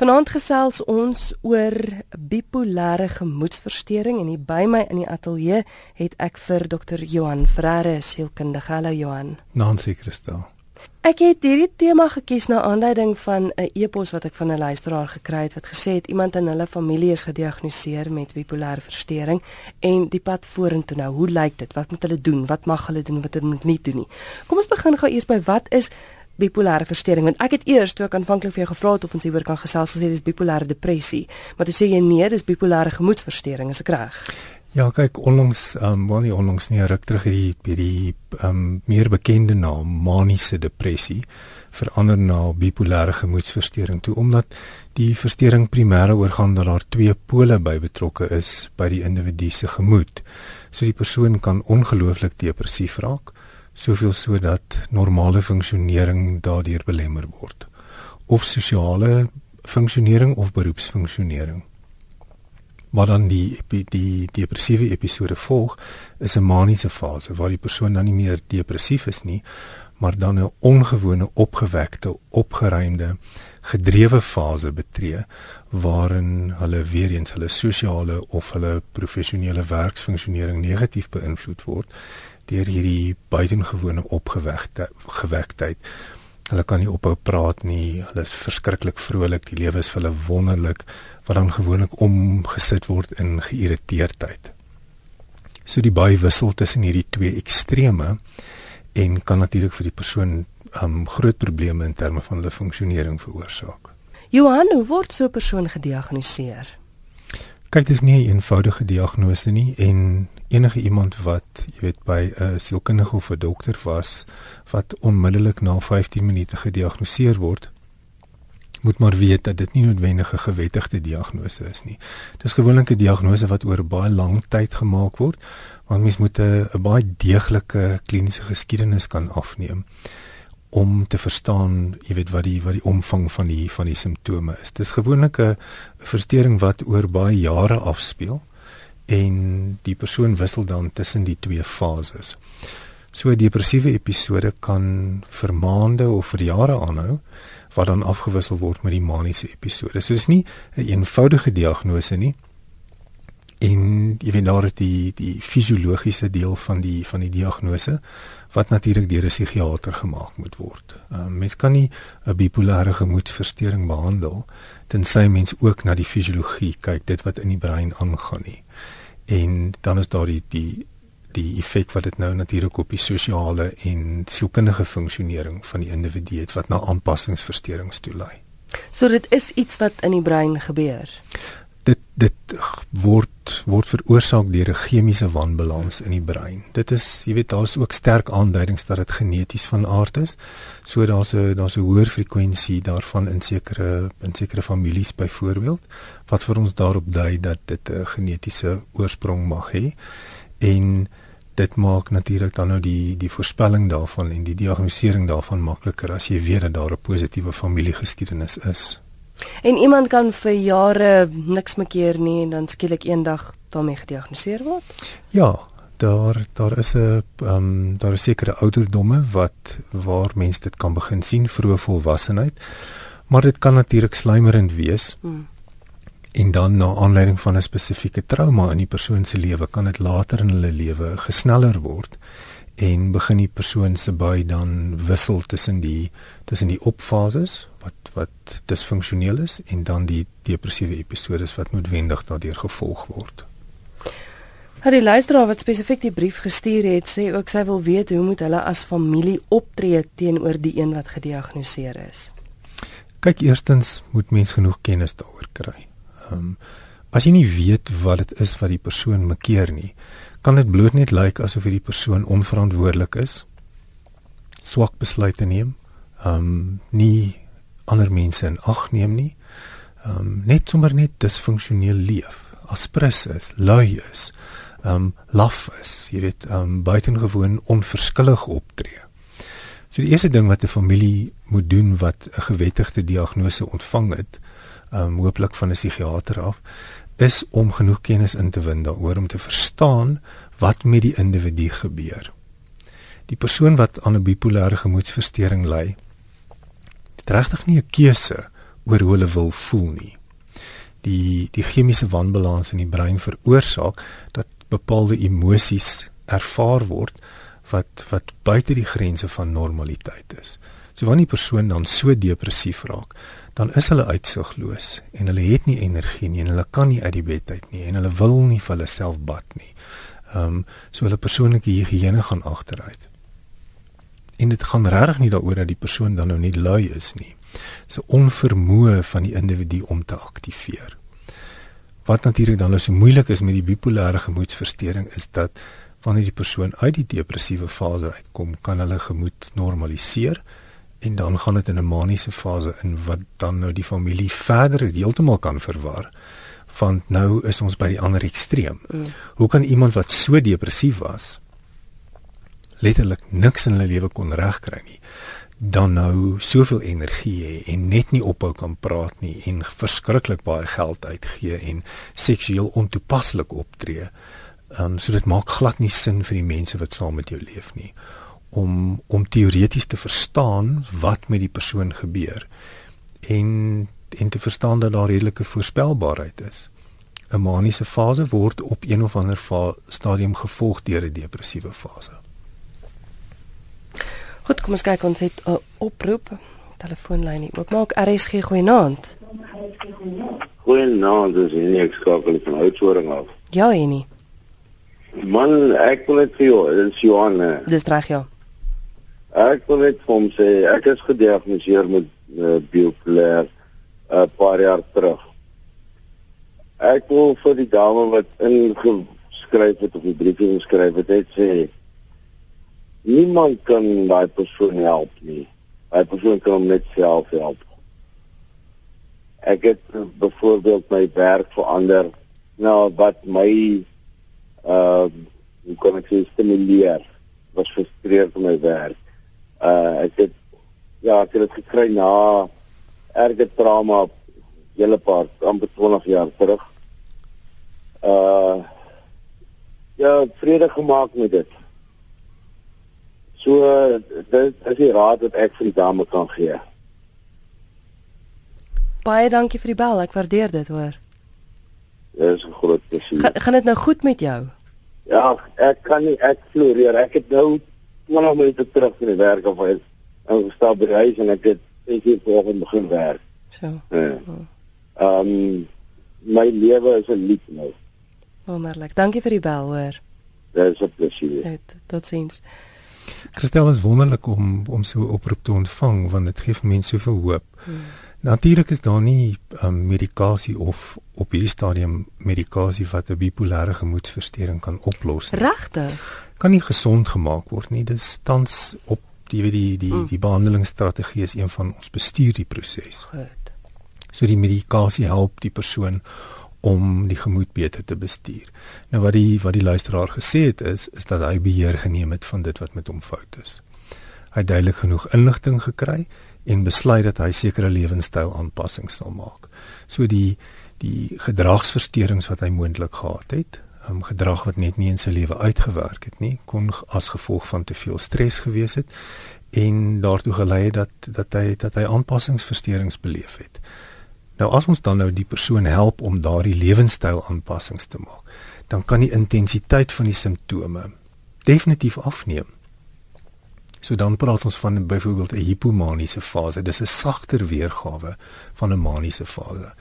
Vanaand gesels ons oor bipolêre gemoedstoornis en hier by my in die ateljee het ek vir Dr. Johan Frere, sielkundige. Hallo Johan. Nancy Christel. Ek het hierdie tema gekies na aanleiding van 'n e-pos wat ek van 'n luisteraar gekry het wat gesê het iemand in hulle familie is gediagnoseer met bipolêre verstoring en die pad vorentoe nou, hoe lyk dit? Wat moet hulle doen? Wat mag hulle doen? Wat hulle moet nie doen nie? Kom ons begin gou eers by wat is bipolêre verstoring want ek het eers toe ek aanvanklik vir jou gevra het of ons hieroor kan gesels gesê dis bipolêre depressie. Maar toe sê jy nee dis bipolêre gemoedstoornis is ek reg? Ja kyk onlangs ehm um, wel nie onlangs nie ruk terug hierdie hierdie ehm um, meer bekende naam maniese depressie verander na bipolêre gemoedstoornis toe omdat die verstoring primêre oorgaan dat daar twee pole by betrokke is by die individu se gemoed. So die persoon kan ongelooflik depressief raak soveel sodat normale funksionering daardeur belemmer word of sosiale funksionering of beroepsfunksionering. Wat dan die, die depressiewe episode volg is 'n maniese fase waar die persoon dan nie meer depressief is nie, maar dan 'n ongewone opgewekte, opgeruimde, gedrewe fase betree waarin hulle weer eens hulle sosiale of hulle professionele werksfunksionering negatief beïnvloed word deur hierdie buitengewone opgewekte gewektheid. Hulle kan nie ophou praat nie. Hulle is verskriklik vrolik. Die lewe is vir hulle wonderlik wat dan gewoonlik omgesit word in geïrriteerdheid. So die baie wissel tussen hierdie twee extreme en kan natuurlik vir die persoon um groot probleme in terme van hulle funksionering veroorsaak. Johan, hoe word so 'n persoon gediagnoseer? Kyk, dit is nie 'n eenvoudige diagnose nie en enige iemand wat jy weet by 'n sielkundige of 'n dokter was wat onmiddellik na 15 minute gediagnoseer word moet maar weet dat dit nie noodwendig 'n gewettigde diagnose is nie. Dis gewoonlik 'n diagnose wat oor baie lang tyd gemaak word want mens moet 'n baie deeglike kliniese geskiedenis kan afneem om te verstaan, jy weet wat die wat die omvang van die van die simptome is. Dis gewoonlik 'n verstoring wat oor baie jare afspeel en die persoon wissel dan tussen die twee fases. So 'n depressiewe episode kan vir maande of vir jare aanhou wat dan afgewissel word met die maniese episode. So dis nie 'n een eenvoudige diagnose nie. En jy weet daar is die die fisiologiese deel van die van die diagnose wat natuurlik deur 'n psigiater gemaak moet word. Uh, mens kan nie 'n bipolêre gemoedstoornis behandel tensy mens ook na die fisiologie kyk, dit wat in die brein aangaan nie en dan is daar die die die effek wat dit nou natuurlik op die sosiale en sielkundige funksionering van die individu het wat na aanpassingsversteurings toelei. So dit is iets wat in die brein gebeur dit word word veroorsaak deur 'n chemiese wanbalans in die brein. Dit is, jy weet, daar's ook sterk aanduidings dat dit geneties van aard is. So daar's 'n daar's 'n hoër frekwensie daarvan in sekere in sekere families byvoorbeeld wat vir ons daarop dui dat dit 'n genetiese oorsprong mag hê. En dit maak natuurlik dan nou die die voorspelling daarvan en die diagnostisering daarvan makliker as jy weet dat daar 'n positiewe familiegeskiedenis is. En iemand kan vir jare niks mekeer nie en dan skielik eendag daarmee gediagnoseer word? Ja, daar daar is 'n ehm um, daar is sekere ouderdomme wat waar mense dit kan begin sien vroeë volwassenheid. Maar dit kan natuurlik slymerend wees. Hmm. En dan na aanleiding van 'n spesifieke trauma in die persoon se lewe kan dit later in hulle lewe gesneller word en begin die persoon se by dan wissel tussen die tussen die opfases wat wat disfunksioneel is en dan die depressiewe episodes wat noodwendig daardeur gevolg word. Haar die luisteraar wat spesifiek die brief gestuur het, sê ook sy wil weet hoe moet hulle as familie optree teenoor die een wat gediagnoseer is. Kyk, eerstens moet mens genoeg kennis daaroor kry. Ehm um, as jy nie weet wat dit is wat die persoon mekeer nie, kan dit bloot net lyk asof hierdie persoon onverantwoordelik is, swak besluite neem, ehm um, nie ander mense in ag neem nie. Ehm um, net sommer net disfunksioneel leef. Aspres is, lui is, ehm um, laf is, jy weet, ehm um, buitengewoon onverskillig optree. So die eerste ding wat 'n familie moet doen wat 'n gewettigde diagnose ontvang het, ehm um, hooplik van 'n psigiater af, is om genoeg kennis in te win daaroor om te verstaan wat met die individu gebeur. Die persoon wat aan 'n bipolêre gemoedstoornis ly, regtig nie 'n keuse oor hoe hulle wil voel nie. Die die chemiese wanbalans in die brein veroorsaak dat bepaalde emosies ervaar word wat wat buite die grense van normaliteit is. So wanneer 'n persoon dan so depressief raak, dan is hulle uitsigloos en hulle het nie energie nie en hulle kan nie uit die bed uit nie en hulle wil nie vir hulle self bad nie. Ehm um, so hulle persoonlike higiëne gaan agteruit. En dit gaan regtig nie daaroor dat die persoon dan nou net lui is nie. So onvermoë van die individu om te aktiveer. Wat natuurlik dan nou so moeilik is met die bipolêre gemoedversteuring is dat wanneer die persoon uit die depressiewe fase uitkom, kan hulle gemoed normaliseer en dan gaan dit in 'n maniese fase in wat dan nou die familie verder heeltemal kan verwar want nou is ons by die ander ekstreem. Mm. Hoe kan iemand wat so depressief was letterlik niks in hulle lewe kon regkry nie dan nou soveel energie hê en net nie ophou kan praat nie en verskriklik baie geld uitgee en seksueel ontoepaslik optree. Ehm um, so dit maak glad nie sin vir die mense wat saam met jou leef nie om om teoreties te verstaan wat met die persoon gebeur en en te verstaan dat daar redelike voorspelbaarheid is. 'n Maniese fase word op een of ander stadium gevolg deur 'n depressiewe fase. Goed, kom ons kyk ons het 'n oproep. Telefoonlyn hier oopmaak. RSG goeienaand. Goeienaand, dis nie ek skakel van uitsoring af. Ja, Enie. Man, ek wil net vir jou, dis Johan. Dis reg ja. Ek wil net vir hom sê ek is gediagnoseer met uh, bipolêr 'n uh, paar jaar terug. Ek wil vir die dame wat ingeskryf het of die briefie geskryf het, net sê niemand kan daai persoon help nie. Daai persoon kan hom net self help. Ek het byvoorbeeld my werk verander nou wat my uh hoe kan ek sê stimuleer was frustreerd met my werk uh ek het ja, ek het dit gekry na erge trauma hele paar amper 20 jaar terug. Uh ja, vrede gemaak met dit. So dit is die raad wat ek vir die dame kan gee. Baie dankie vir die bel, ek waardeer dit, hoor. Dit is 'n groot plesier. Ga, gaan dit nou goed met jou? Ja, ek kan nie ek floreer. Ek het nou 20 minute terug van die werk af uit en gestap by die huis en ek het ek het vanoggend begin werk. So. Ja. Ehm um, my lewe is 'n lied nou. Wonderlik. Dankie vir die bel hoor. Dit is 'n plesier. Dit totsiens. Christel is wonderlik om om so 'n oproep te ontvang want dit gee vir mense soveel hoop. Hmm. Natuurlik is daar nie um, medikasie of op hierdie stadium medikasie wat 'n bipolêre gemoedversteuring kan oplos nie. Regtig? Kan nie gesond gemaak word nie. Dis tans op die die die die, mm. die behandelingsstrategie is een van ons bestuur die proses. Goed. So die medikasie help die persoon om die gemoed beter te bestuur. Nou wat die wat die luisteraar gesê het is is dat hy beheer geneem het van dit wat met hom fout is. Hy het duidelik genoeg inligting gekry en besluit dat hy sekere lewenstyl aanpassings sal maak. So die die gedragsversteurings wat hy moontlik gehad het, um, gedrag wat net nie in sy lewe uitgewerk het nie, kon as gevolg van te veel stres gewees het en daartoe gelei het dat dat hy dat hy aanpassingsversteurings beleef het. Nou as ons dan nou die persoon help om daardie lewenstyl aanpassings te maak, dan kan die intensiteit van die simptome definitief afneem. So dan praat ons van byvoorbeeld 'n hipomaniese fase. Dis 'n sagter weergawe van 'n maniese fase.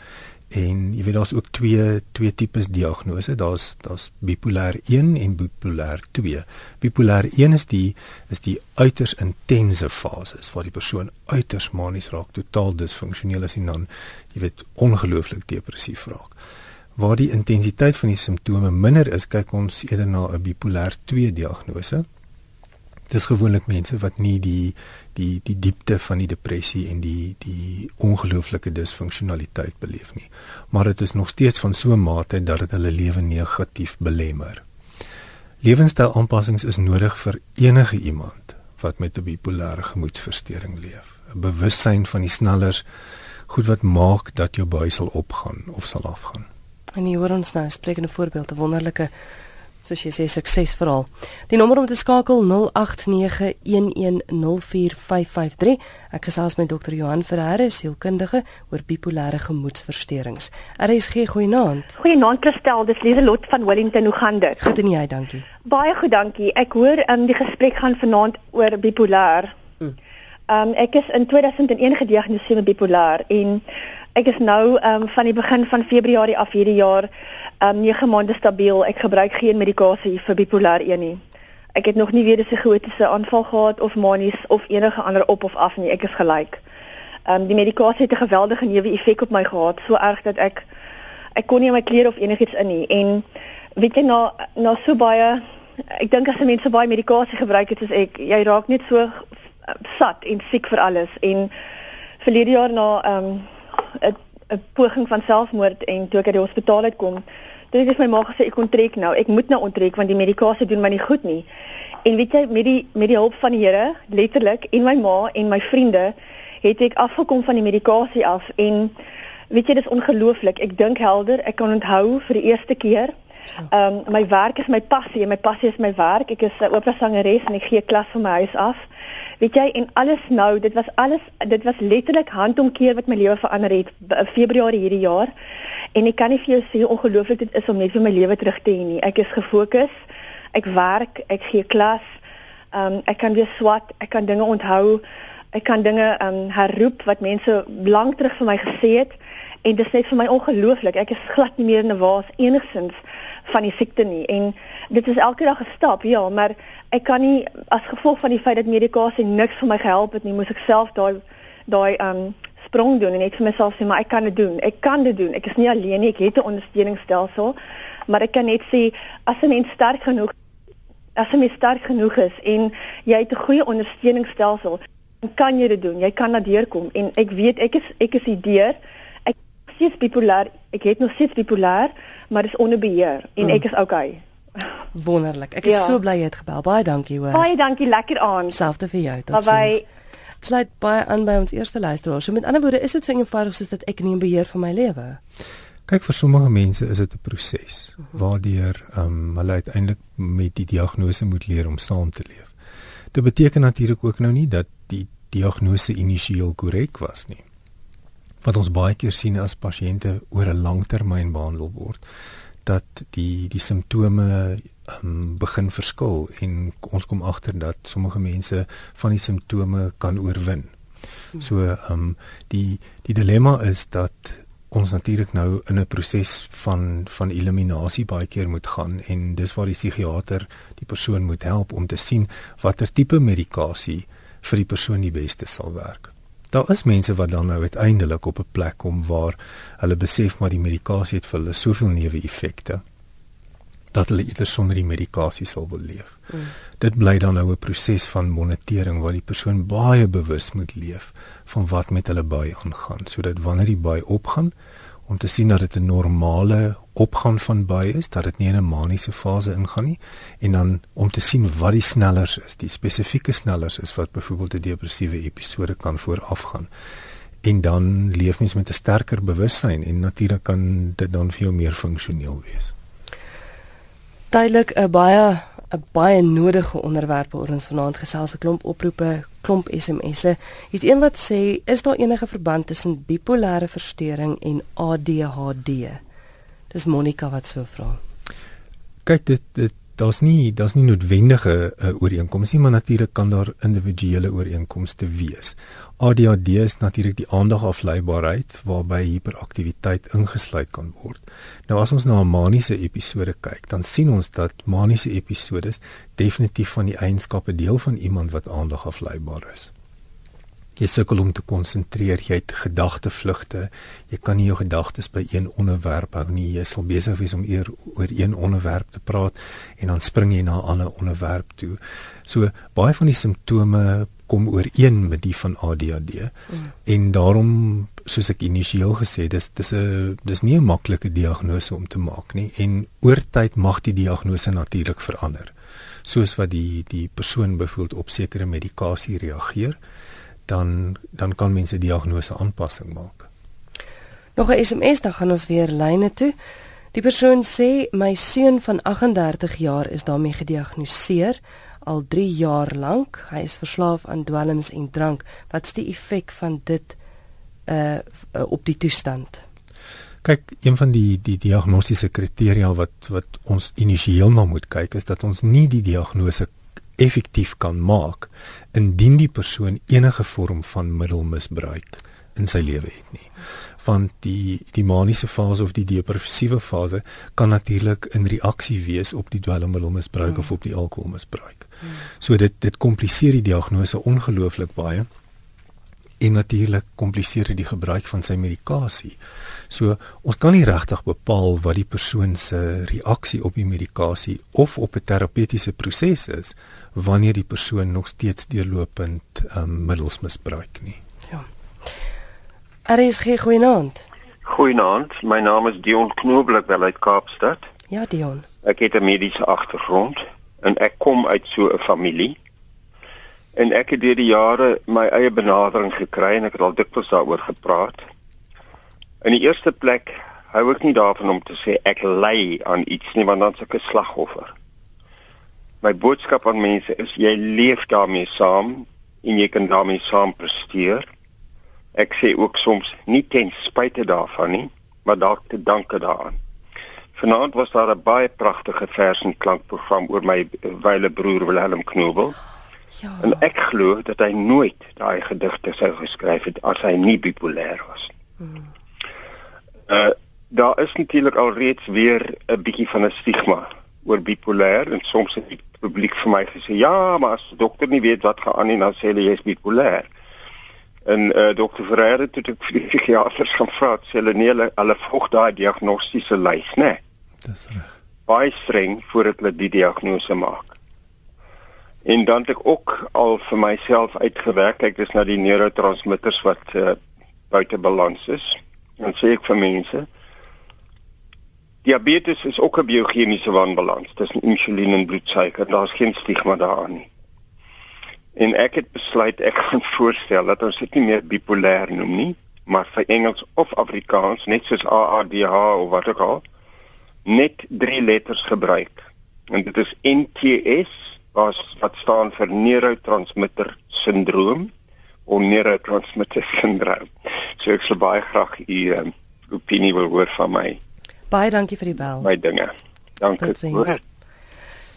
En jy weet daar's ook twee twee tipes diagnose. Daar's daar's bipolêr 1 en bipolêr 2. Bipolêr 1 is die is die uiters intense fases waar die persoon uiters manies raak, totaal disfunksioneel is en dan jy weet ongelooflik depressief raak. Waar die intensiteit van die simptome minder is, kyk ons eerder na 'n bipolêr 2 diagnose. Dis gewoonlik mense wat nie die die die diepte van die depressie en die die ongelooflike disfunksionaliteit beleef nie. Maar dit is nog steeds van so 'n mate dat dit hulle lewe negatief belemmer. Lewenstylaanpassings is nodig vir enige iemand wat met 'n bipolêre gemoedversteuring leef. 'n Bewussyn van die snellers goed wat maak dat jou bui sal opgaan of sal afgaan. En hier hoor ons nou 'n sprekende voorbeeld, 'n wonderlike soos jy sê suksesverhaal. Die nommer om te skakel 0891104553. Ek gesels met dokter Johan Ferreira, sielkundige oor bipolêre gemoedstoornis. RSG goeienaand. Goeienaand Christel, dis Lieselot van Wellington. Hoe gaan dit? Goed en jy, dankie. Baie goed, dankie. Ek hoor um, die gesprek gaan vanaand oor bipolêr. Hm. Um, ek is in 2001 gediagnoseer met bipolêr en ek is nou um, van die begin van Februarie af hierdie jaar um 9 maande stabiel. Ek gebruik geen medikasie vir bipolêr 1 nie. Ek het nog nie weer 'n psigotiese aanval gehad of manies of enige ander op of af nie. Ek is gelyk. Um die medikasie het 'n geweldige neeweffek op my gehad, so erg dat ek ek kon nie my klere of enigiets in nie. En weet jy na na so baie ek dink as mense baie medikasie gebruik het soos ek, jy raak net so uh, sat en siek vir alles en verlede jaar na um 'n poging van selfmoord en toe ek uit die hospitaal uitkom, Dit het my ma gesê ek onttrek nou. Ek moet nou onttrek want die medikasie doen my nie goed nie. En weet jy met die met die hulp van die Here, letterlik en my ma en my vriende het ek afgekom van die medikasie af en weet jy dis ongelooflik. Ek dink helder, ek kan onthou vir die eerste keer Ehm um, my werk is my passie en my passie is my werk. Ek is 'n opera sangeres en ek gee klas van my huis af. Weet jy en alles nou, dit was alles dit was letterlik handomkeer wat my lewe verander het Februarie hierdie jaar. En ek kan nie vir jou sê hoe ongelooflik dit is om net vir my lewe terug te hê nie. Ek is gefokus. Ek werk, ek gee klas. Ehm um, ek kan weer swat, ek kan dinge onthou. Ek kan dinge ehm um, herroep wat mense lank terug vir my gesê het en dit is net vir my ongelooflik. Ek is glad nie meer in 'n waas enigsins van die siekte nie. En dit is elke dag 'n stap ja maar ek kan nie as gevolg van die feit dat medikasie niks vir my gehelp het nie moes ek self daai daai um sprong doen en net vir myself sê maar ek kan dit doen. Ek kan dit doen. Ek is nie alleen nie. Ek het 'n ondersteuningsstelsel. Maar ek kan net sê as 'n mens sterk genoeg as 'n mens sterk genoeg is en jy het 'n goeie ondersteuningsstelsel dan kan jy dit doen. Jy kan na deurkom en ek weet ek is ek is die deur steeds bipolêr. Ek het nog steeds bipolêr, maar dis onder beheer en mm. ek is okay. Wonderlik. Ek is ja. so bly jy het gebel. Baie dankie hoor. Baie dankie. Lekker aan. Selfde vir jou. Totsiens. Dit sluit baie aan by ons eerste luisteraar. So met ander woorde, is dit so eenvoudig soos dat ek nie in beheer van my lewe. Kyk vir sommige mense is dit 'n proses mhm. waardeur ehm um, hulle uiteindelik met die diagnose moet leer om saam te leef. Dit beteken natuurlik ook nou nie dat die diagnose initieel korrek was nie wat ons baie keer sien as pasiënte oor 'n langtermyn behandel word dat die die simptome um, begin verskil en ons kom agter dat sommige mense van die simptome kan oorwin. So ehm um, die die dilemma is dat ons natuurlik nou in 'n proses van van eliminasie baie keer moet gaan en dis waar die psigiater die persoon moet help om te sien watter tipe medikasie vir die persoon die beste sal werk. Daar is mense wat dan nou uiteindelik op 'n plek kom waar hulle besef maar die medikasie het vir hulle soveel neeweffekte dat hulle eerder sonder die medikasie sal wil leef. Mm. Dit bly dan nou 'n proses van monitering waar die persoon baie bewus moet leef van wat met hulle by aangaan sodat wanneer die by opgaan om te sien dat dit 'n normale opgaan van baie is, dat dit nie in 'n maniese fase ingaan nie en dan om te sien wat die snellers is, die spesifieke snellers is wat byvoorbeeld 'n depressiewe episode kan voorafgaan. En dan leef mens met 'n sterker bewussyn en natuurlik kan dit dan veel meer funksioneel wees. Duidelik 'n baie 'n baie nodige onderwerp oor ons vanaand gesels 'n klomp oproepe, klomp SMS'e. Hier's een wat sê, is daar enige verband tussen bipolêre verstoring en ADHD? Dis Monica wat so vra. Kyk dit dit daar's nie daar's nie noodwendige uh, ooreenkomste nie, maar natuurlik kan daar individuele ooreenkomste wees. ADHD is natuurlik die aandagafleibaarheid waarby hiperaktiwiteit ingesluit kan word. Nou as ons na 'n maniese episode kyk, dan sien ons dat maniese episodes definitief van die eienskappe deel van iemand wat aandagafleibaar is jy sukkel om te konsentreer, jy het gedagtevlugte. Jy kan nie jou gedagtes by een onderwerp hou nie. Jy sal besig wees om eer oor een onderwerp te praat en dan spring jy na 'n ander onderwerp toe. So baie van die simptome kom ooreen met die van ADHD. Mm. En daarom soos ek initieel gesê het, dis dis 'n dis nie 'n maklike diagnose om te maak nie en oor tyd mag die diagnose natuurlik verander. Soos wat die die persoon byvoorbeeld op sekere medikasie reageer dan dan kan mense diagnose aanpassing maak. Nog 'n SMS dan gaan ons weer lyne toe. Die persoon sê my seun van 38 jaar is daarmee gediagnoseer al 3 jaar lank. Hy is verslaaf aan dwelms en drank. Wat's die effek van dit uh op die toestand? Kyk, een van die die diagnostiese kriteria wat wat ons initieel na moet kyk is dat ons nie die diagnose effektief kan maak indien die persoon enige vorm van middelmisbruik in sy lewe het nie. Want die die maniese fase of die depressiewe fase kan natuurlik in reaksie wees op die dwelmmiddelmisbruik mm. of op die alkoholmisbruik. Mm. So dit dit kompliseer die diagnose ongelooflik baie en natuurlik kompliseer dit die gebruik van sy medikasie. So ons kan nie regtig bepaal wat die persoon se reaksie op die medikasie of op 'n terapeutiese proses is wanneer die persoon nog steeds deurlopend um, middels misbruik nie. Ja. Er is geen goeienaand. Goeienaand, my naam is Dion Knoblik wel uit Kaapstad. Ja, Dion. Ek het 'n mediese agtergrond en ek kom uit so 'n familie En ek het deur die jare my eie benadering gekry en ek het al dikwels daaroor gepraat. In die eerste plek hou ek nie daarvan om te sê ek ly aan iets nie want dan se ek 'n slagoffer. My boodskap aan mense is jy leef daarmee saam en jy kan daarmee saam presteer. Ek sê ook soms nie ten spyte daarvan nie, maar dalk te danke daaraan. Vanaand was daar 'n baie pragtige vers en klankprogram oor my wyle broer Willem Knobel. Ja. En ek glo dat hy nooit daai gedigte sou geskryf het as hy nie bipolêr was nie. Hmm. Uh daar is natuurlik al reeds weer 'n bietjie van 'n stigma oor bipolêr en soms het die publiek vir my gesê ja, maar as die dokter nie weet wat gaan aan nie, dan sê hulle jy is bipolêr. En uh dokter Ferreira het ek vir die psigiaters gaan vra, sê hulle nee, hulle, hulle volg daai diagnostiese lys, né? Nee. Dis reg. Baie streng voordat hulle die diagnose maak. En dan het ek ook al vir myself uitgewerk, kyk dis na die neurotransmitters wat uh, buite balans is. Dan sê ek vir mense Diabetes is ook 'n biochemiese wanbalans tussen insulien en bloedsuiker. Daar's geen stigma daaraan nie. En ek het besluit ek gaan voorstel dat ons dit nie meer bipolêr noem nie, maar vir Engels of Afrikaans net soos AADH of wat ook al net drie letters gebruik. En dit is NTS was wat staan vir neurotransmitter sindroom of neurotransmitter syndroom. So ek sou baie graag u um, opinie wil hoor van my. Baie dankie vir die bel. My dinge. Dankie.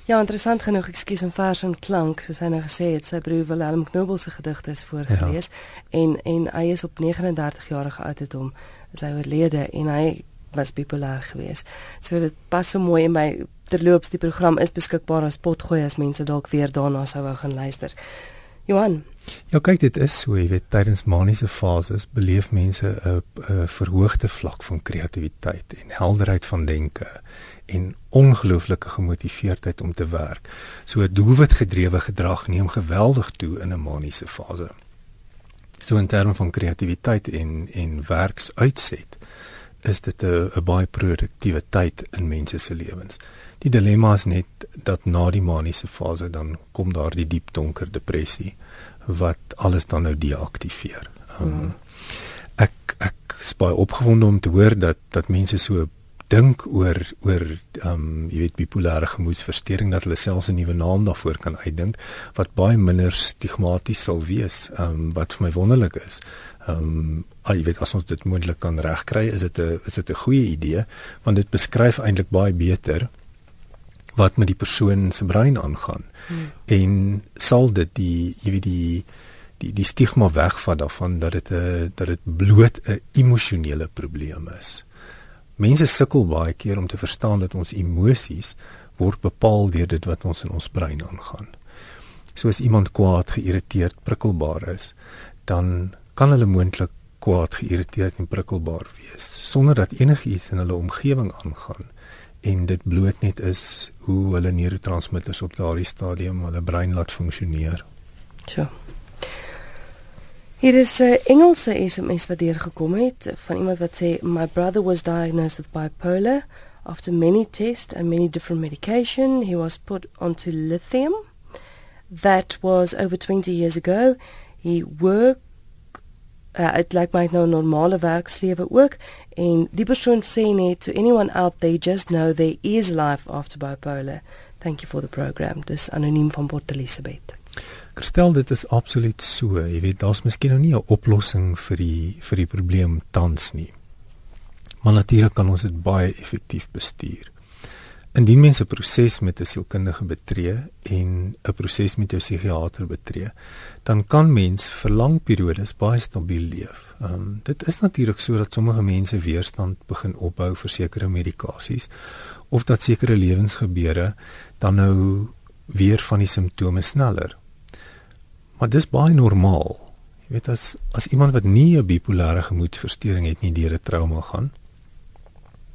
Ja, interessant genoeg, ekskuus en vers en klank, soos hy nou gesê het, sy broer Willem Knobel se gedigte is voorgeles ja. en en hy is op 39 jarige ouderdom is hy oorlede en hy was bipolêr geweest. So dit pas so mooi in my terloops die program is beskikbaar as potgooi as mense dalk weer daarna sou wou gaan luister. Johan. Ja, kyk dit is so, jy weet tydens maniese fases beleef mense 'n 'n verhoogde vlak van kreatiwiteit en helderheid van denke en ongelooflike gemotiveerdheid om te werk. So 'n doelwitgedrewe gedrag neem geweldig toe in 'n maniese fase. So in terme van kreatiwiteit en en werksuitset is dit 'n baie produktiewe tyd in mense se lewens. Die dilemma is net dat na die maniese fase dan kom daar die diep donker depressie wat alles dan nou deaktiveer. Um. Ek ek is baie opgewonde om te hoor dat dat mense so dink oor oor ehm um, jy weet bipolêre gemoedversteuring dat hulle selfs 'n nuwe naam daarvoor kan uitdink wat baie minder stigmaties sal wees. Ehm um, wat vir my wonderlik is. Ehm um, al jy weet as ons dit moontlik kan regkry, is dit 'n is dit 'n goeie idee want dit beskryf eintlik baie beter wat met die persoon se brein aangaan. Hmm. En sal dit die jy weet die die die stigma wegvat daarvan dat dit 'n dat dit bloot 'n emosionele probleem is. Mense sukkel baie keer om te verstaan dat ons emosies word bepaal deur dit wat ons in ons brein aangaan. Soos iemand kwaad, geïrriteerd, prikkelbaar is, dan kan hulle moontlik kwaad, geïrriteerd en prikkelbaar wees sonder dat enigiets in hulle omgewing aangaan en dit bloot net is hoe hulle neurotransmitters op daardie stadium hulle brein laat funksioneer. Ja. Hier is 'n Engelse SMS wat deur gekom het van iemand wat sê my brother was diagnosed with bipolar after many tests and many different medication he was put onto lithium that was over 20 years ago he worked uh, dit lyk my nou 'n normale werkslewe ook en die persoon sê net to anyone out there just know there is life after bipolar. Thank you for the program. Dis anoniem van Port Elizabeth. Kristel, dit is absoluut so. Jy weet, daar's miskien nou nie 'n oplossing vir die vir die probleem tans nie. Maar natuurlik kan ons dit baie effektief bestuur. Indien mense 'n proses met 'n sielkundige betree en 'n proses met jou psigiater betree, dan kan mens vir lang periodes baie stabiel leef. Ehm um, dit is natuurlik so dat sommige mense weerstand begin opbou vir sekere medikasies of dat sekere lewensgebeure dan nou weer van die simptome sneller. Maar dis baie normaal. Jy weet as as iemand wat nie 'n bipolêre gemoedversteuring het nie deur 'n trauma gaan,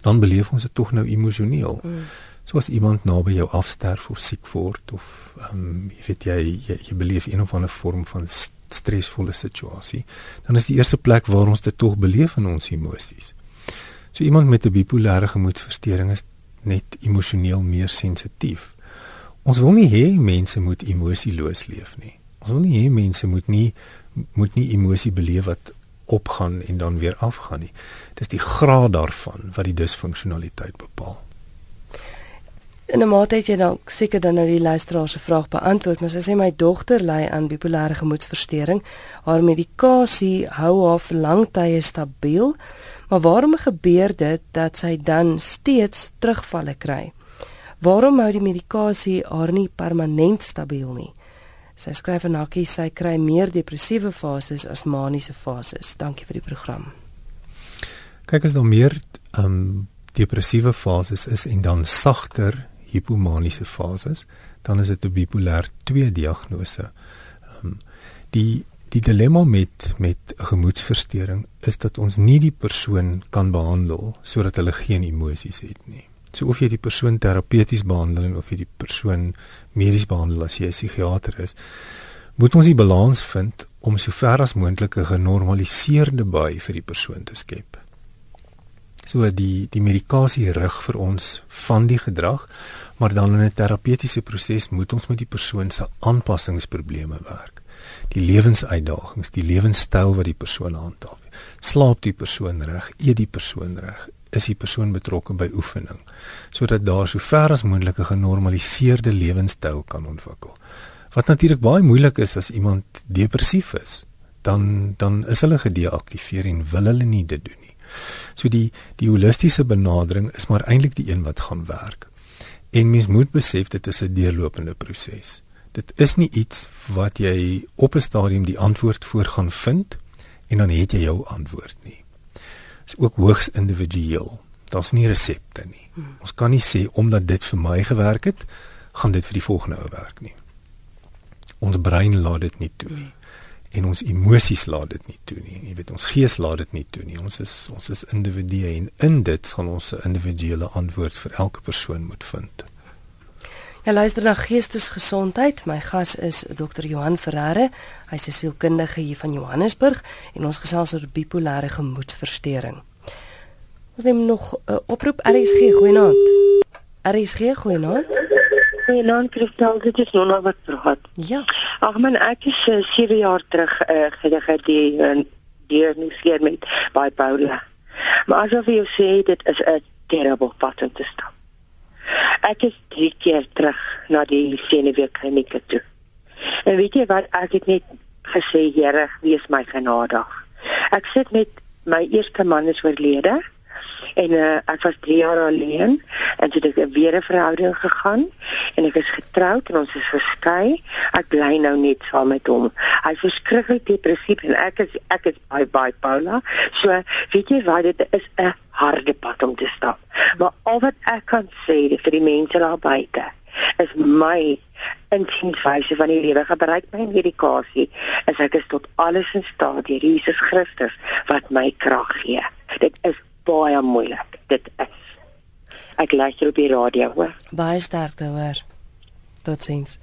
dan beleef ons dit tog nou emosioneel. Mm soos iemand naby jou afsterf of siek word of ehm um, jy weet jy, jy jy beleef een of ander vorm van stresvolle situasie, dan is die eerste plek waar ons dit tog beleef in ons emosies. So iemand met 'n bipolêre gemoedversteuring is net emosioneel meer sensitief. Ons wil nie hê mense moet emosieloos leef nie. Ons wil nie hê mense moet nie moet nie emosie beleef wat opgaan en dan weer afgaan nie. Dis die graad daarvan wat die disfunksionaliteit bepaal. In 'n mate het jy dalk seker dan nou die luisteraar se vraag beantwoord, maar sy sê my dogter ly aan bipolêre gemoedstoornis. Haar medikasie hou haar vir lang tye stabiel, maar waarom gebeur dit dat sy dan steeds terugvalle kry? Waarom hou die medikasie haar nie permanent stabiel nie? Sy skryf en hakkie sy kry meer depressiewe fases as maniese fases. Dankie vir die program. Kyk as daar meer ehm um, depressiewe fases is en dan sagter hipomaniese fases, dan is dit 'n bipolêr 2 diagnose. Um, die die dilemma met met gemoedstoornis is dat ons nie die persoon kan behandel sodat hulle geen emosies het nie. So of jy die persoon terapeuties behandel of jy die persoon medies behandel as jy 'n psigiater is, moet ons die balans vind om so ver as moontlik 'n genormaliseerde by vir die persoon te skep. So die die medikasie rig vir ons van die gedrag, maar dan in 'n terapeutiese proses moet ons met die persoon se aanpassingsprobleme werk. Die lewensuitdagings, die lewenstyl wat die persoon handhaaf. Slaap die persoon reg? Eet die persoon reg? Is die persoon betrokke by oefening sodat daar so ver as moontlik 'n genormaliseerde lewenstyl kan ontwikkel. Wat natuurlik baie moeilik is as iemand depressief is, dan dan is hulle gedeaktiveer en wil hulle nie dit doen nie. So die die holistiese benadering is maar eintlik die een wat gaan werk. En mens moet besef dit is 'n deurlopende proses. Dit is nie iets wat jy op 'n stadium die antwoord voor gaan vind en dan het jy jou antwoord nie. Is ook hoogs individueel. Daar's nie resepte nie. Ons kan nie sê omdat dit vir my gewerk het, gaan dit vir die volgende ou werk nie. Ons brein laat dit nie toe nie en ons emosies laat dit nie toe nie. Jy weet ons gees laat dit nie toe nie. Ons is ons is individue en in dit gaan ons 'n individuele antwoord vir elke persoon moet vind. Ja luister na geestesgesondheid. My gas is Dr. Johan Ferreira. Hy's 'n sielkundige hier van Johannesburg en ons gesels oor bipolêre gemoedstoornis. Ons neem nog 'n uh, oproep RSG goeienaand. RSG goeienaand. Dan kristal dit is nog wat praat. Ja. Ag man, ek is uh, eh, 7 jaar terug uh, gediagnoseer met bipolar. Maar asof jy sê dit is 'n terrible pattern te stap. Ek is drie keer terug na die senuweekliniek toe. En weet jy wat ek het net gesê, Here, wees my genadig. Ek sit met my eerste man is oorlede en uh, ek was 3 jaar alleen en toe het ek weer 'n verhouding gegaan en ek is getroud en ons is geskei. Ek bly nou net saam met hom. Hy is verskriklik depressief en ek is ek is by Paula. So weet jy wat dit is 'n harde pad om te stap. Maar al wat ek kan sê vir die mense daar buite is my insienswyse van die lewe gebruik my medikasie as ek is tot alles in staat deur Jesus Christus wat my krag gee. Dit is baie moeilik. Dit is. Ek luister op die radio, hoor. Baie sterkte, hoor. Totsiens.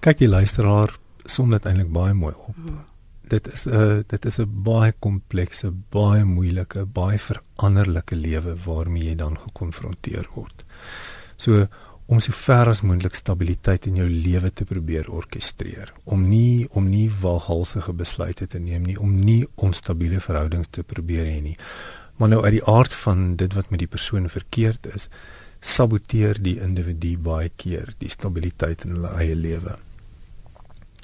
Kyk die luisteraar som dit eintlik baie mooi op. Hmm. Dit is 'n uh, dit is 'n baie komplekse, baie moeilike, baie veranderlike lewe waarmee jy dan gekonfronteer word. So om so ver as moontlik stabiliteit in jou lewe te probeer orkestreer om nie om nie walhalsige besluite te neem nie om nie onstabiele verhoudings te probeer hê nie maar nou uit die aard van dit wat met die persoon verkeerd is saboteer die individu baie keer die stabiliteit in hulle eie lewe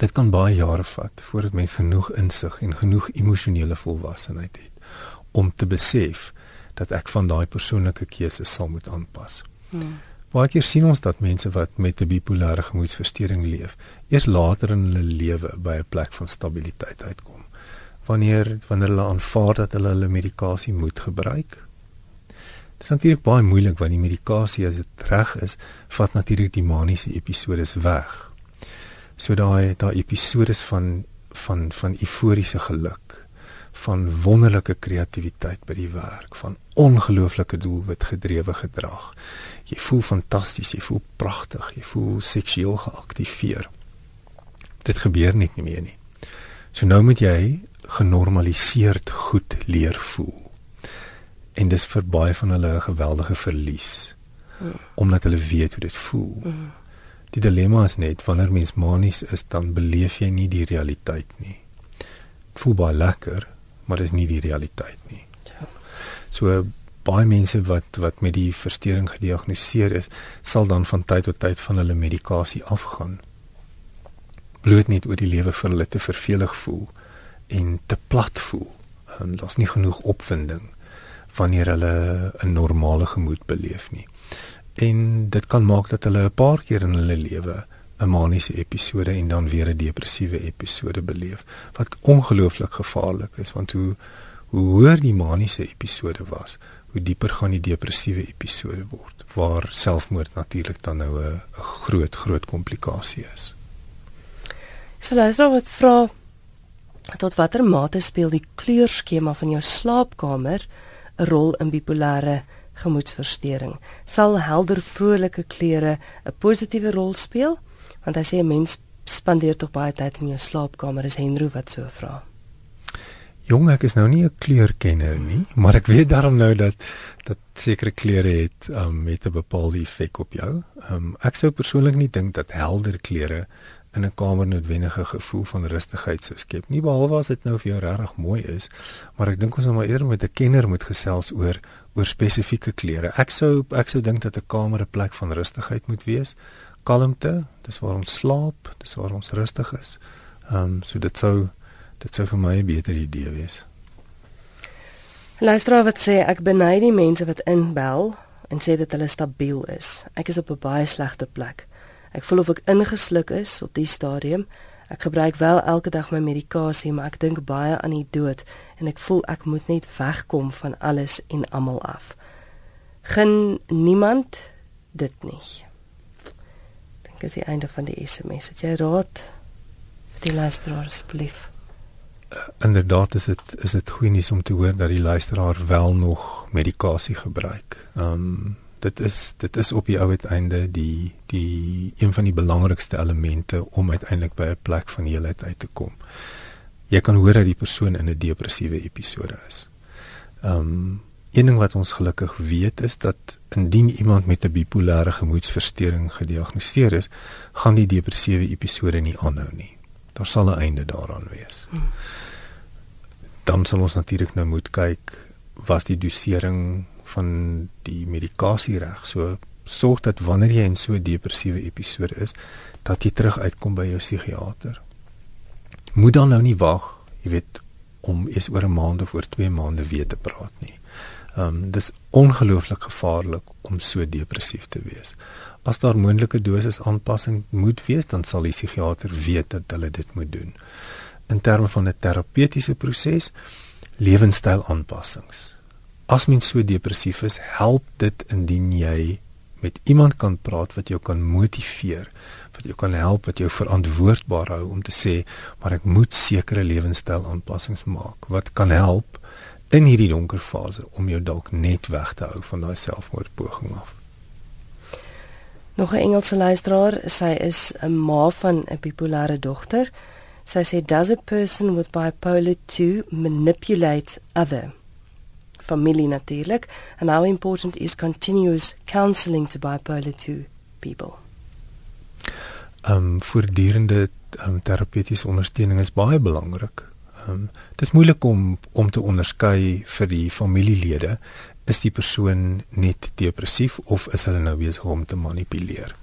dit kan baie jare vat voordat mens genoeg insig en genoeg emosionele volwassenheid het om te besef dat ek van daai persoonlike keuses sal moet aanpas. Hmm. Baie keer sien ons dat mense wat met 'n bipolêre gemoedstoornis leef, eers later in hulle lewe by 'n plek van stabiliteit uitkom. Wanneer wanneer hulle aanvaar dat hulle hulle medikasie moet gebruik. Dit is natuurlik baie moeilik want die medikasie as dit reg is, vat natuurlik die maniese episodes weg. So daai daai episodes van van van euforiese geluk van wonderlike kreatiwiteit by die werk, van ongelooflike doelwit gedrewe gedrag. Jy voel fantasties, jy voel pragtig, jy voel seksueel geaktiveer. Dit gebeur net nie meer nie. So nou moet jy genormaliseerd goed leer voel. En dis vir baie van hulle 'n geweldige verlies. Omdat hulle weet hoe dit voel. Die dilemma is net wanneer mens manies is, dan beleef jy nie die realiteit nie. Voel baie lekker, maar dis nie die realiteit nie. Ja. So baie mense wat wat met die verstoring gediagnoseer is, sal dan van tyd tot tyd van hulle medikasie afgaan. Bloot net oor die lewe vir hulle te vervelig voel en te plat voel. Um, Daar's nie genoeg opwinding wanneer hulle 'n normale gemoed beleef nie. En dit kan maak dat hulle 'n paar keer in hulle lewe 'n maniese episode en dan weer 'n depressiewe episode beleef wat ongelooflik gevaarlik is want hoe hoe hoër die maniese episode was hoe dieper gaan die depressiewe episode word waar selfmoord natuurlik dan nou 'n groot groot komplikasie is. Selaas wat vra tot watter mate speel die kleurskema van jou slaapkamer 'n rol in bipolêre gemoedstoornis? Sal helder vrolike kleure 'n positiewe rol speel? Want hy sê 'n mens spandeer tog baie tyd in jou slaapkamer is Henry wat so vra. Jong, ek is nou nie 'n kleurkenner nie, maar ek weet daarom nou dat dat sekere kleure het um, met 'n bepaalde effek op jou. Um, ek sou persoonlik nie dink dat helder kleure in 'n kamer noodwendige gevoel van rustigheid sou skep nie, behalwe as dit nou vir jou regtig mooi is, maar ek dink ons moet maar eerder met 'n kenner moet gesels oor oor spesifieke kleure. Ek sou ek sou dink dat 'n kamer 'n plek van rustigheid moet wees kalmte, dis waar ons slaap, dis waar ons rustig is. Ehm um, so dit sou dit sou vir my 'n beter idee wees. Luister wat sê ek beny die mense wat inbel en sê dat hulle stabiel is. Ek is op 'n baie slegte plek. Ek voel of ek ingesluk is op die stadium. Ek gebruik wel elke dag my medikasie, maar ek dink baie aan die dood en ek voel ek moet net wegkom van alles en almal af. Gen niemand dit nie is die einde van die SMS. Het jy raad vir die luisteraar asseblief? Uh, inderdaad is dit is dit goeie nuus om te hoor dat die luisteraar wel nog medikasie gebruik. Ehm um, dit is dit is op die ou uiteinde die die een van die belangrikste elemente om uiteindelik by 'n plek van heelheid uit te kom. Jy kan hoor dat die persoon in 'n depressiewe episode is. Ehm um, Een ding wat ons gelukkig weet is dat indien iemand met 'n bipolêre gemoedstoornis gediagnoseer is, gaan die depressiewe episode nie aanhou nie. Daar sal 'n einde daaraan wees. Dan sal ons natuurlik nou moet kyk was die dosering van die medikasie reg. So sorg dat wanneer jy in so 'n depressiewe episode is, dat jy terug uitkom by jou psigiater. Moet dan nou nie wag, jy weet, om eers oor 'n maand of oor 2 maande weer te praat nie. Ehm um, dis ongelooflik gevaarlik om so depressief te wees. As daar moontlike dosis aanpassing moet wees, dan sal die psigiater weet dat hulle dit moet doen. In terme van 'n terapeutiese proses, lewenstyl aanpassings. As mens so depressief is, help dit indien jy met iemand kan praat wat jou kan motiveer, wat jou kan help, wat jou verantwoordbaar hou om te sê, maar ek moet sekere lewenstyl aanpassings maak. Wat kan help in hierdie donker fase om jou dalk net weg te hou van daai selfmoordpoging af. Nog 'n Engelse luisteraar, sy is 'n ma van 'n bipolêre dogter. Sy sê does a person with bipolar 2 manipulate other familie natuurlik and how important is continuous counselling to bipolar 2 people? Um voortdurende um, terapeutiese ondersteuning is baie belangrik. Um dit is moeilik om om te onderskei vir die familielede is die persoon net depressief of is hulle nou besig om te manipuleer.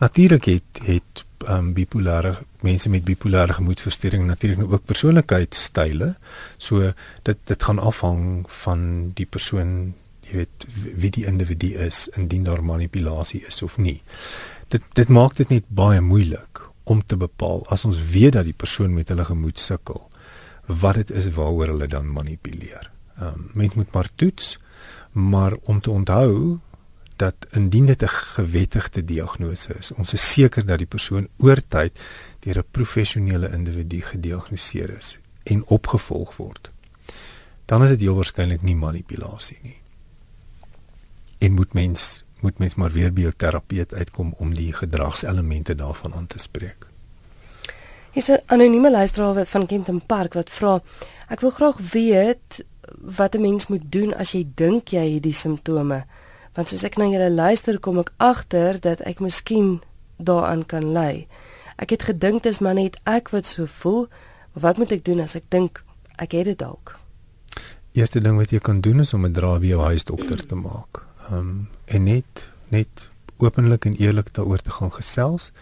Natuurlik het het um, bipolêre mense met bipolêre gemoedversteuring natuurlik nou ook persoonlikheidstyle. So dit dit gaan afhang van die persoon, jy weet wie die individu is indien daar manipulasie is of nie. Dit dit maak dit net baie moeilik om te bepaal as ons weet dat die persoon met hulle gemoed sukkel wat dit is waaroor hulle dan manipuleer. Ehm um, mens moet maar toets, maar om te onthou dat indien dit 'n gewettigde diagnose is, ons is seker dat die persoon oor tyd deur 'n professionele individu gediagnoseer is en opgevolg word. Dan is dit heel waarskynlik nie manipulasie nie. En moet mens moet mens maar weer by 'n terapeut uitkom om die gedragselemente daarvan aan te spreek. Hier's 'n anonieme luisteraar van Kempton Park wat vra: "Ek wil graag weet wat 'n mens moet doen as jy dink jy het die simptome?" want soos ek na julle luister kom ek agter dat ek miskien daaraan kan lei. Ek het gedink dis maar net ek wat so voel. Wat moet ek doen as ek dink ek het dit dalk? Eerste ding wat jy kan doen is om 'n draai by jou huisdokter te maak. Ehm um, en net net openlik en eerlik daaroor te gaan gesels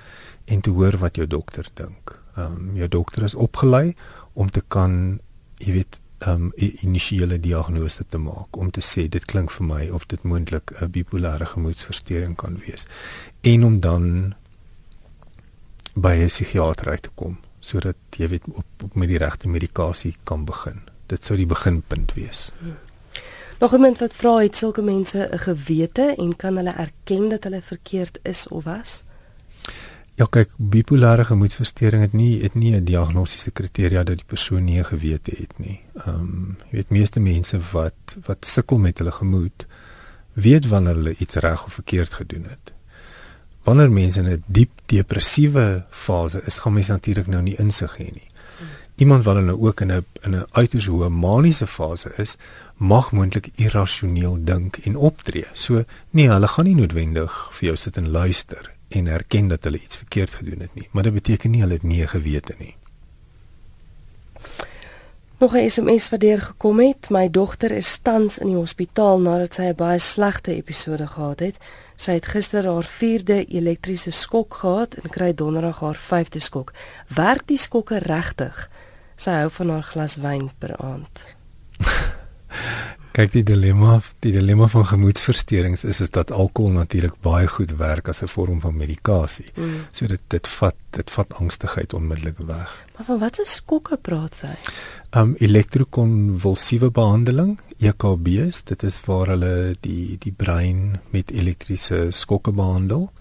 en te hoor wat jou dokter dink. Ehm um, jou dokter is opgelei om te kan jy weet um, initiële diagnose te maak om te sê dit klink vir my of dit moontlik 'n bipolêre gemoedversteuring kan wees en om dan by 'n psigiatër uit te kom sodat jy weet op, op met die regte medikasie kan begin. Dit sou die beginpunt wees. Hmm. Nog iemand wat vra het sulke mense 'n gewete en kan hulle erken dat hulle verkeerd is of was? Ja kyk, bipolêre gemoedversteuring het nie het nie 'n diagnostiese kriteria dat die persoon nie gewete het nie. Ehm um, jy weet meeste mense wat wat sukkel met hulle gemoed weet wanneer hulle iets reg of verkeerd gedoen het. Wanneer mense in 'n diep depressiewe fase is, gaan mense natuurlik nou nie insig hê nie. Iemand wat nou ook in 'n in 'n uiters hoë maniese fase is, mag moontlik irrasioneel dink en optree. So nee, hulle gaan nie noodwendig vir jou sit en luister en erken dat hulle iets verkeerd gedoen het nie, maar dit beteken nie hulle het nie gewete nie. Nog 'n SMS wat deur gekom het. My dogter is tans in die hospitaal nadat sy 'n baie slegte episode gehad het. Sy het gister haar 4de elektriese skok gehad en kry donderdag haar 5de skok. Werk die skokke regtig? Sy hou van haar glas wyn per aand. Kyk die dilemma, die dilemma van gemoedversteurings is is dat alkohol natuurlik baie goed werk as 'n vorm van medikasie. Mm. So dit dit vat dit vat angstigheid onmiddellik weg. Maar van watter skokke praat sy? Um elektrokonvulsiewe behandeling, EKB's, dit is waar hulle die die brein met elektriese skokke behandel.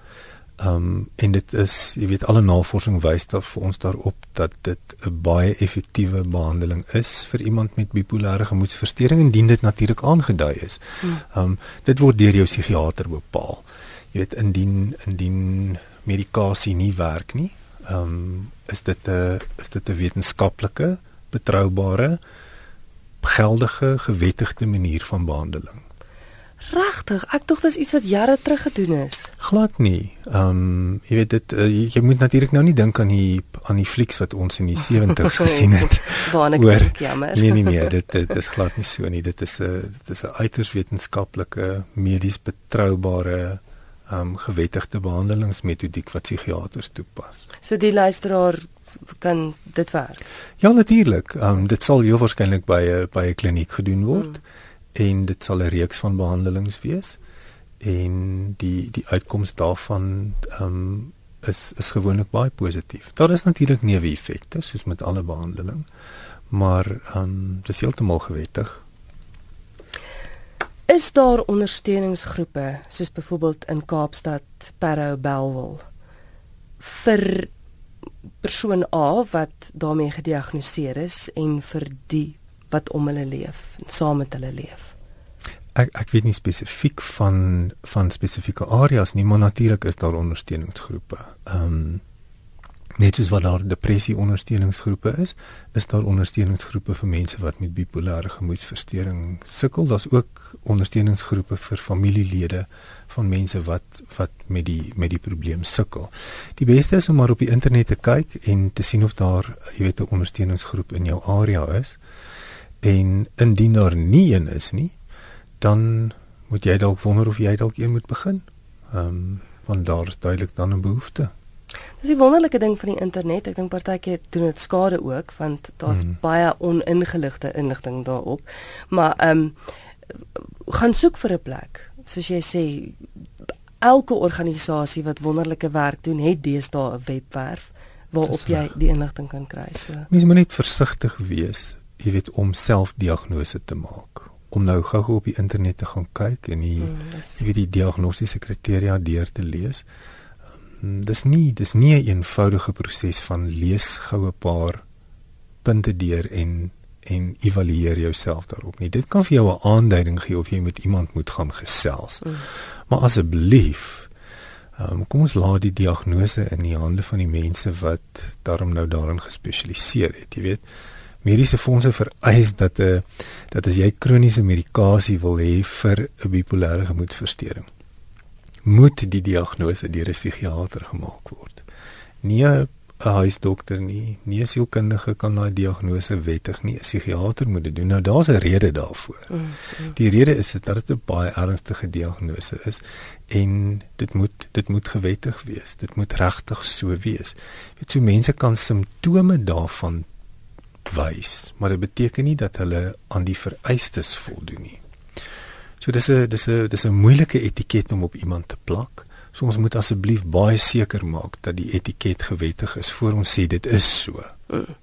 Ehm um, en dit is, jy weet, alle navorsing wys dat vir ons daarop dat dit 'n baie effektiewe behandeling is vir iemand met bipolêre gemoedversteuring indien dit natuurlik aangedui is. Hmm. Ehm um, dit word deur jou psigiater bepaal. Jy weet, indien indien medikasie nie werk nie, ehm um, is dit 'n is dit 'n wetenskaplike, betroubare, geldige, gewettigde manier van behandeling. Regtig, ek dink dit is iets wat jare terug gedoen is. Glad nie. Ehm um, jy weet dit uh, jy, jy moet natuurlik nou nie dink aan die aan die flieks wat ons in die 70's gesien het. Waar ek Oor, jammer. Nee nee nee, dit dit is glad nie so nie. Dit is 'n dit is 'n uiters wetenskaplike, medies betroubare ehm um, gewettigde behandelingsmetodiek wat psigiaters toepas. So die luisteraar kan dit werk. Ja natuurlik. Ehm um, dit sal heel waarskynlik by 'n by 'n kliniek gedoen word. Hmm en dit sal 'n reeks van behandelings wees en die die uitkoms daarvan ehm um, is is gewoonlik baie positief. Daar is natuurlik neeweffekte soos met alle behandeling, maar ehm um, dis heeltemal gewettig. Is daar ondersteuningsgroepe soos byvoorbeeld in Kaapstad, Parow, Belwel vir persoon A wat daarmee gediagnoseer is en vir die wat om hulle leef en saam met hulle leef. Ek ek weet nie spesifiek van van spesifieke areas nie, maar natuurlik is daar ondersteuningsgroepe. Ehm um, Net soos wat daar depressie ondersteuningsgroepe is, is daar ondersteuningsgroepe vir mense wat met bipolêre gemoedstoornis sukkel. Daar's ook ondersteuningsgroepe vir familielede van mense wat wat met die met die probleem sukkel. Die beste is om maar op die internet te kyk en te sien of daar, jy weet, 'n ondersteuningsgroep in jou area is. En indien daar nie een is nie, dan moet jy dalk wonder of jy dalk een moet begin. Ehm um, want daar is duidelik dan 'n behoefte. Dis die wonderlike ding van die internet. Ek dink partykeer doen dit skade ook want daar's hmm. baie oningeligte inligting daarop. Maar ehm um, gaan soek vir 'n plek soos jy sê elke organisasie wat wonderlike werk doen het deesdae 'n webwerf waarop jy die inligting kan kry so mens moet net versigtig wees jy weet om selfdiagnose te maak om nou gou-gou op die internet te gaan kyk en die mm, jy weet die diagnostiese kriteria deur te lees um, dis nie dis nie 'n eenvoudige proses van lees goue paar punte deur en en evalueer jouself daarop nie. Dit kan vir jou 'n aanduiding gee of jy met iemand moet gaan gesels. Mm. Maar asseblief, um, kom ons laat die diagnose in die hande van die mense wat daarom nou daarin gespesialiseer het, jy weet. Mediese fondse vereis dat 'n uh, dat as jy kroniese medikasie wil hê vir 'n bipolêre gemoedstoornis, moet die diagnose deur 'n psigiatër gemaak word. Nie 'n huisdokter nie, nie 'n sielkundige kan daai diagnose wettig nie, 'n psigiater moet dit doen. Nou daar's 'n rede daarvoor. Mm, mm. Die rede is dat dit 'n baie ernstige diagnose is en dit moet dit moet gewettig wees. Dit moet regtig so wees. Jy weet, so mense kan simptome daarvan wys, maar dit beteken nie dat hulle aan die vereistes voldoen nie. So dis 'n dis 'n dis 'n moeilike etiket om op iemand te plak. So ons moet asseblief baie seker maak dat die etiket gewettig is voor ons sê dit is so. Mm.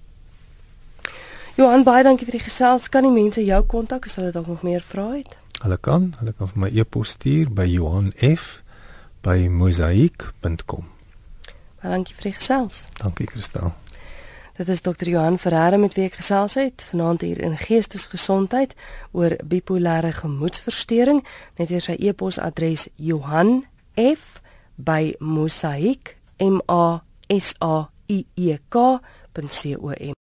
Johan baie dankie vir die gesels. Kan die mense jou kontak as hulle dalk nog meer vra het? Hulle kan, hulle kan vir my e-pos stuur by johanf@mosaik.com. Baie dankie vir die gesels. Dankie Christel. Dit is dokter Johan Ferreira met wie ek gesels het vanaand hier in Geestesgesondheid oor bipolêre gemoedstoornis. Net weer sy e-posadres Johan f by mosaik m a s a i e k.com